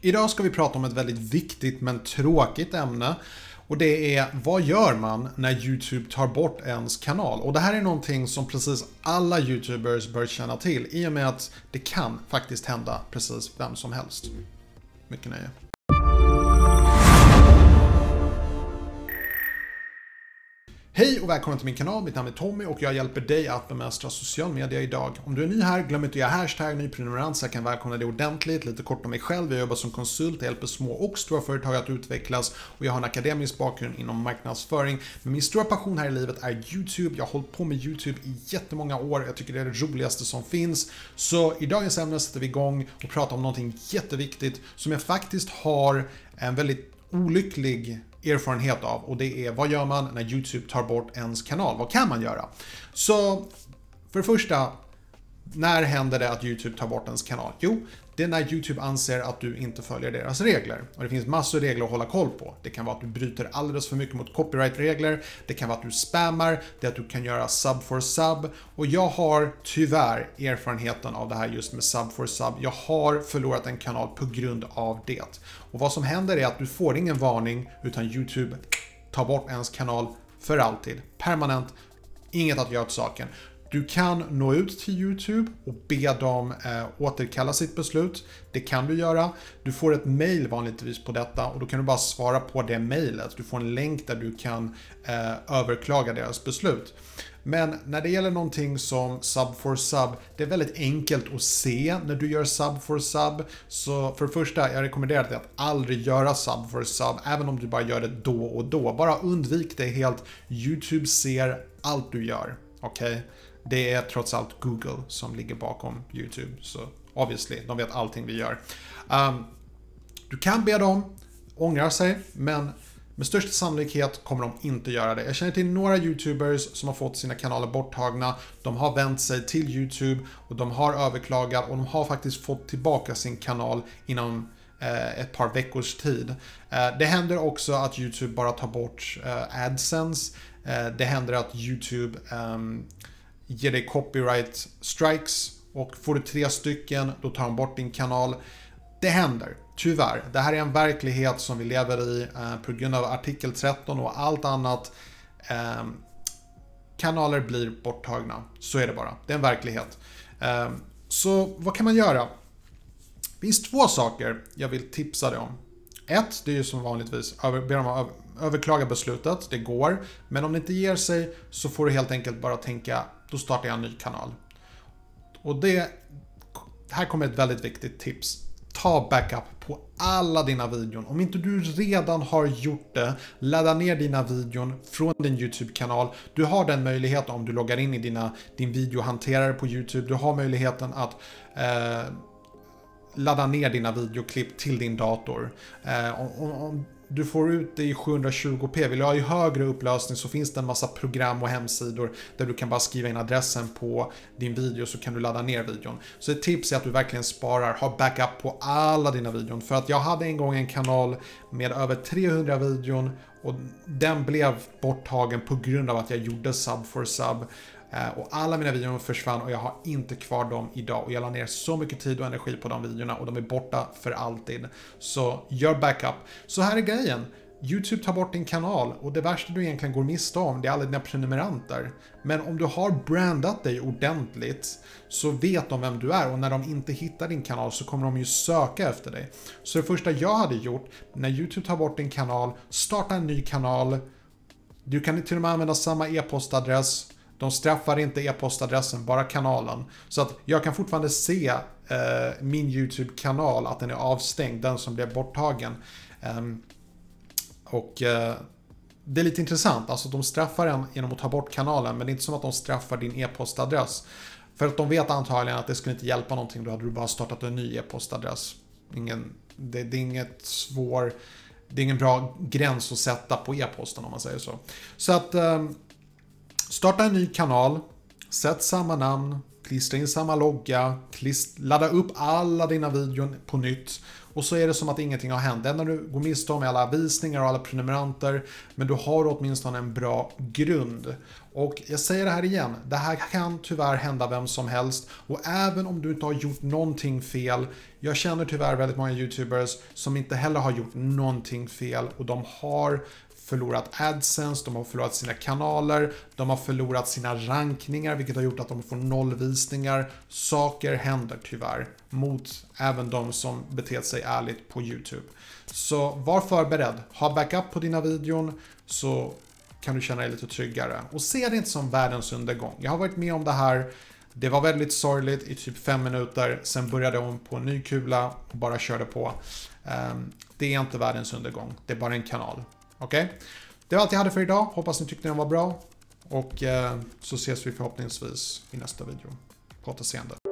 Idag ska vi prata om ett väldigt viktigt men tråkigt ämne. Och det är vad gör man när YouTube tar bort ens kanal? Och det här är någonting som precis alla YouTubers bör känna till i och med att det kan faktiskt hända precis vem som helst. Mycket nöje. Hej och välkommen till min kanal, mitt namn är Tommy och jag hjälper dig att bemästra social media idag. Om du är ny här, glöm inte att göra hashtag nyprenumerant så jag kan välkomna dig ordentligt. Lite kort om mig själv, jag jobbar som konsult, jag hjälper små och stora företag att utvecklas och jag har en akademisk bakgrund inom marknadsföring. Men min stora passion här i livet är YouTube. Jag har hållit på med YouTube i jättemånga år, jag tycker det är det roligaste som finns. Så i dagens ämne sätter vi igång och pratar om någonting jätteviktigt som jag faktiskt har en väldigt olycklig erfarenhet av och det är vad gör man när YouTube tar bort ens kanal? Vad kan man göra? Så för det första, när händer det att YouTube tar bort ens kanal? Jo, det är när YouTube anser att du inte följer deras regler. Och det finns massor av regler att hålla koll på. Det kan vara att du bryter alldeles för mycket mot copyrightregler. Det kan vara att du spammar. Det är att du kan göra sub for sub. Och jag har tyvärr erfarenheten av det här just med sub for sub. Jag har förlorat en kanal på grund av det. Och vad som händer är att du får ingen varning utan YouTube tar bort ens kanal för alltid. Permanent. Inget att göra åt saken. Du kan nå ut till YouTube och be dem eh, återkalla sitt beslut. Det kan du göra. Du får ett mail vanligtvis på detta och då kan du bara svara på det mailet. Du får en länk där du kan eh, överklaga deras beslut. Men när det gäller någonting som sub for sub, det är väldigt enkelt att se när du gör sub for sub. Så för det första, jag rekommenderar dig att aldrig göra sub for sub, även om du bara gör det då och då. Bara undvik det helt. YouTube ser allt du gör. Okej? Okay? Det är trots allt Google som ligger bakom YouTube. Så obviously, de vet allting vi gör. Um, du kan be dem ångra sig, men med största sannolikhet kommer de inte göra det. Jag känner till några YouTubers som har fått sina kanaler borttagna. De har vänt sig till YouTube och de har överklagat och de har faktiskt fått tillbaka sin kanal inom eh, ett par veckors tid. Eh, det händer också att YouTube bara tar bort eh, AdSense. Eh, det händer att YouTube ehm, ger dig copyright strikes och får du tre stycken då tar de bort din kanal. Det händer, tyvärr. Det här är en verklighet som vi lever i eh, på grund av artikel 13 och allt annat. Eh, kanaler blir borttagna, så är det bara. Det är en verklighet. Eh, så vad kan man göra? Det finns två saker jag vill tipsa dig om. Ett, det är ju som vanligtvis, be dem att överklaga beslutet, det går. Men om det inte ger sig så får du helt enkelt bara tänka, då startar jag en ny kanal. Och det, här kommer ett väldigt viktigt tips. Ta backup på alla dina videon. Om inte du redan har gjort det, ladda ner dina videon från din YouTube-kanal. Du har den möjligheten om du loggar in i dina, din videohanterare på YouTube. Du har möjligheten att eh, ladda ner dina videoklipp till din dator. Eh, om, om, du får ut det i 720p. Vill du ha i högre upplösning så finns det en massa program och hemsidor där du kan bara skriva in adressen på din video så kan du ladda ner videon. Så ett tips är att du verkligen sparar, ha backup på alla dina videon. För att jag hade en gång en kanal med över 300 videon och den blev borttagen på grund av att jag gjorde sub for sub. Eh, och alla mina videor försvann och jag har inte kvar dem idag. Och jag la ner så mycket tid och energi på de videorna och de är borta för alltid. Så gör backup. Så här är grejen. YouTube tar bort din kanal och det värsta du egentligen går miste om det är alla dina prenumeranter. Men om du har brandat dig ordentligt så vet de vem du är och när de inte hittar din kanal så kommer de ju söka efter dig. Så det första jag hade gjort när YouTube tar bort din kanal, starta en ny kanal. Du kan till och med använda samma e-postadress de straffar inte e-postadressen, bara kanalen. Så att jag kan fortfarande se eh, min YouTube-kanal, att den är avstängd, den som blev borttagen. Eh, och eh, det är lite intressant, alltså de straffar en genom att ta bort kanalen, men det är inte som att de straffar din e-postadress. För att de vet antagligen att det skulle inte hjälpa någonting, då hade du bara startat en ny e-postadress. Ingen, det, det är inget svår, det är ingen bra gräns att sätta på e-posten om man säger så. Så att ehm, Starta en ny kanal, sätt samma namn, klistra in samma logga, ladda upp alla dina videon på nytt. Och så är det som att ingenting har hänt. Det enda du går miste om är alla visningar och alla prenumeranter, men du har åtminstone en bra grund. Och jag säger det här igen, det här kan tyvärr hända vem som helst. Och även om du inte har gjort någonting fel, jag känner tyvärr väldigt många YouTubers som inte heller har gjort någonting fel. Och de har förlorat AdSense, de har förlorat sina kanaler, de har förlorat sina rankningar vilket har gjort att de får nollvisningar. Saker händer tyvärr mot även de som betett sig ärligt på YouTube. Så var förberedd, ha backup på dina videon så kan du känna dig lite tryggare. Och se det inte som världens undergång. Jag har varit med om det här det var väldigt sorgligt i typ fem minuter, sen började hon på en ny kula och bara körde på. Ehm, det är inte världens undergång, det är bara en kanal. Okej? Okay? Det var allt jag hade för idag. Hoppas ni tyckte den var bra. Och eh, så ses vi förhoppningsvis i nästa video. På återseende.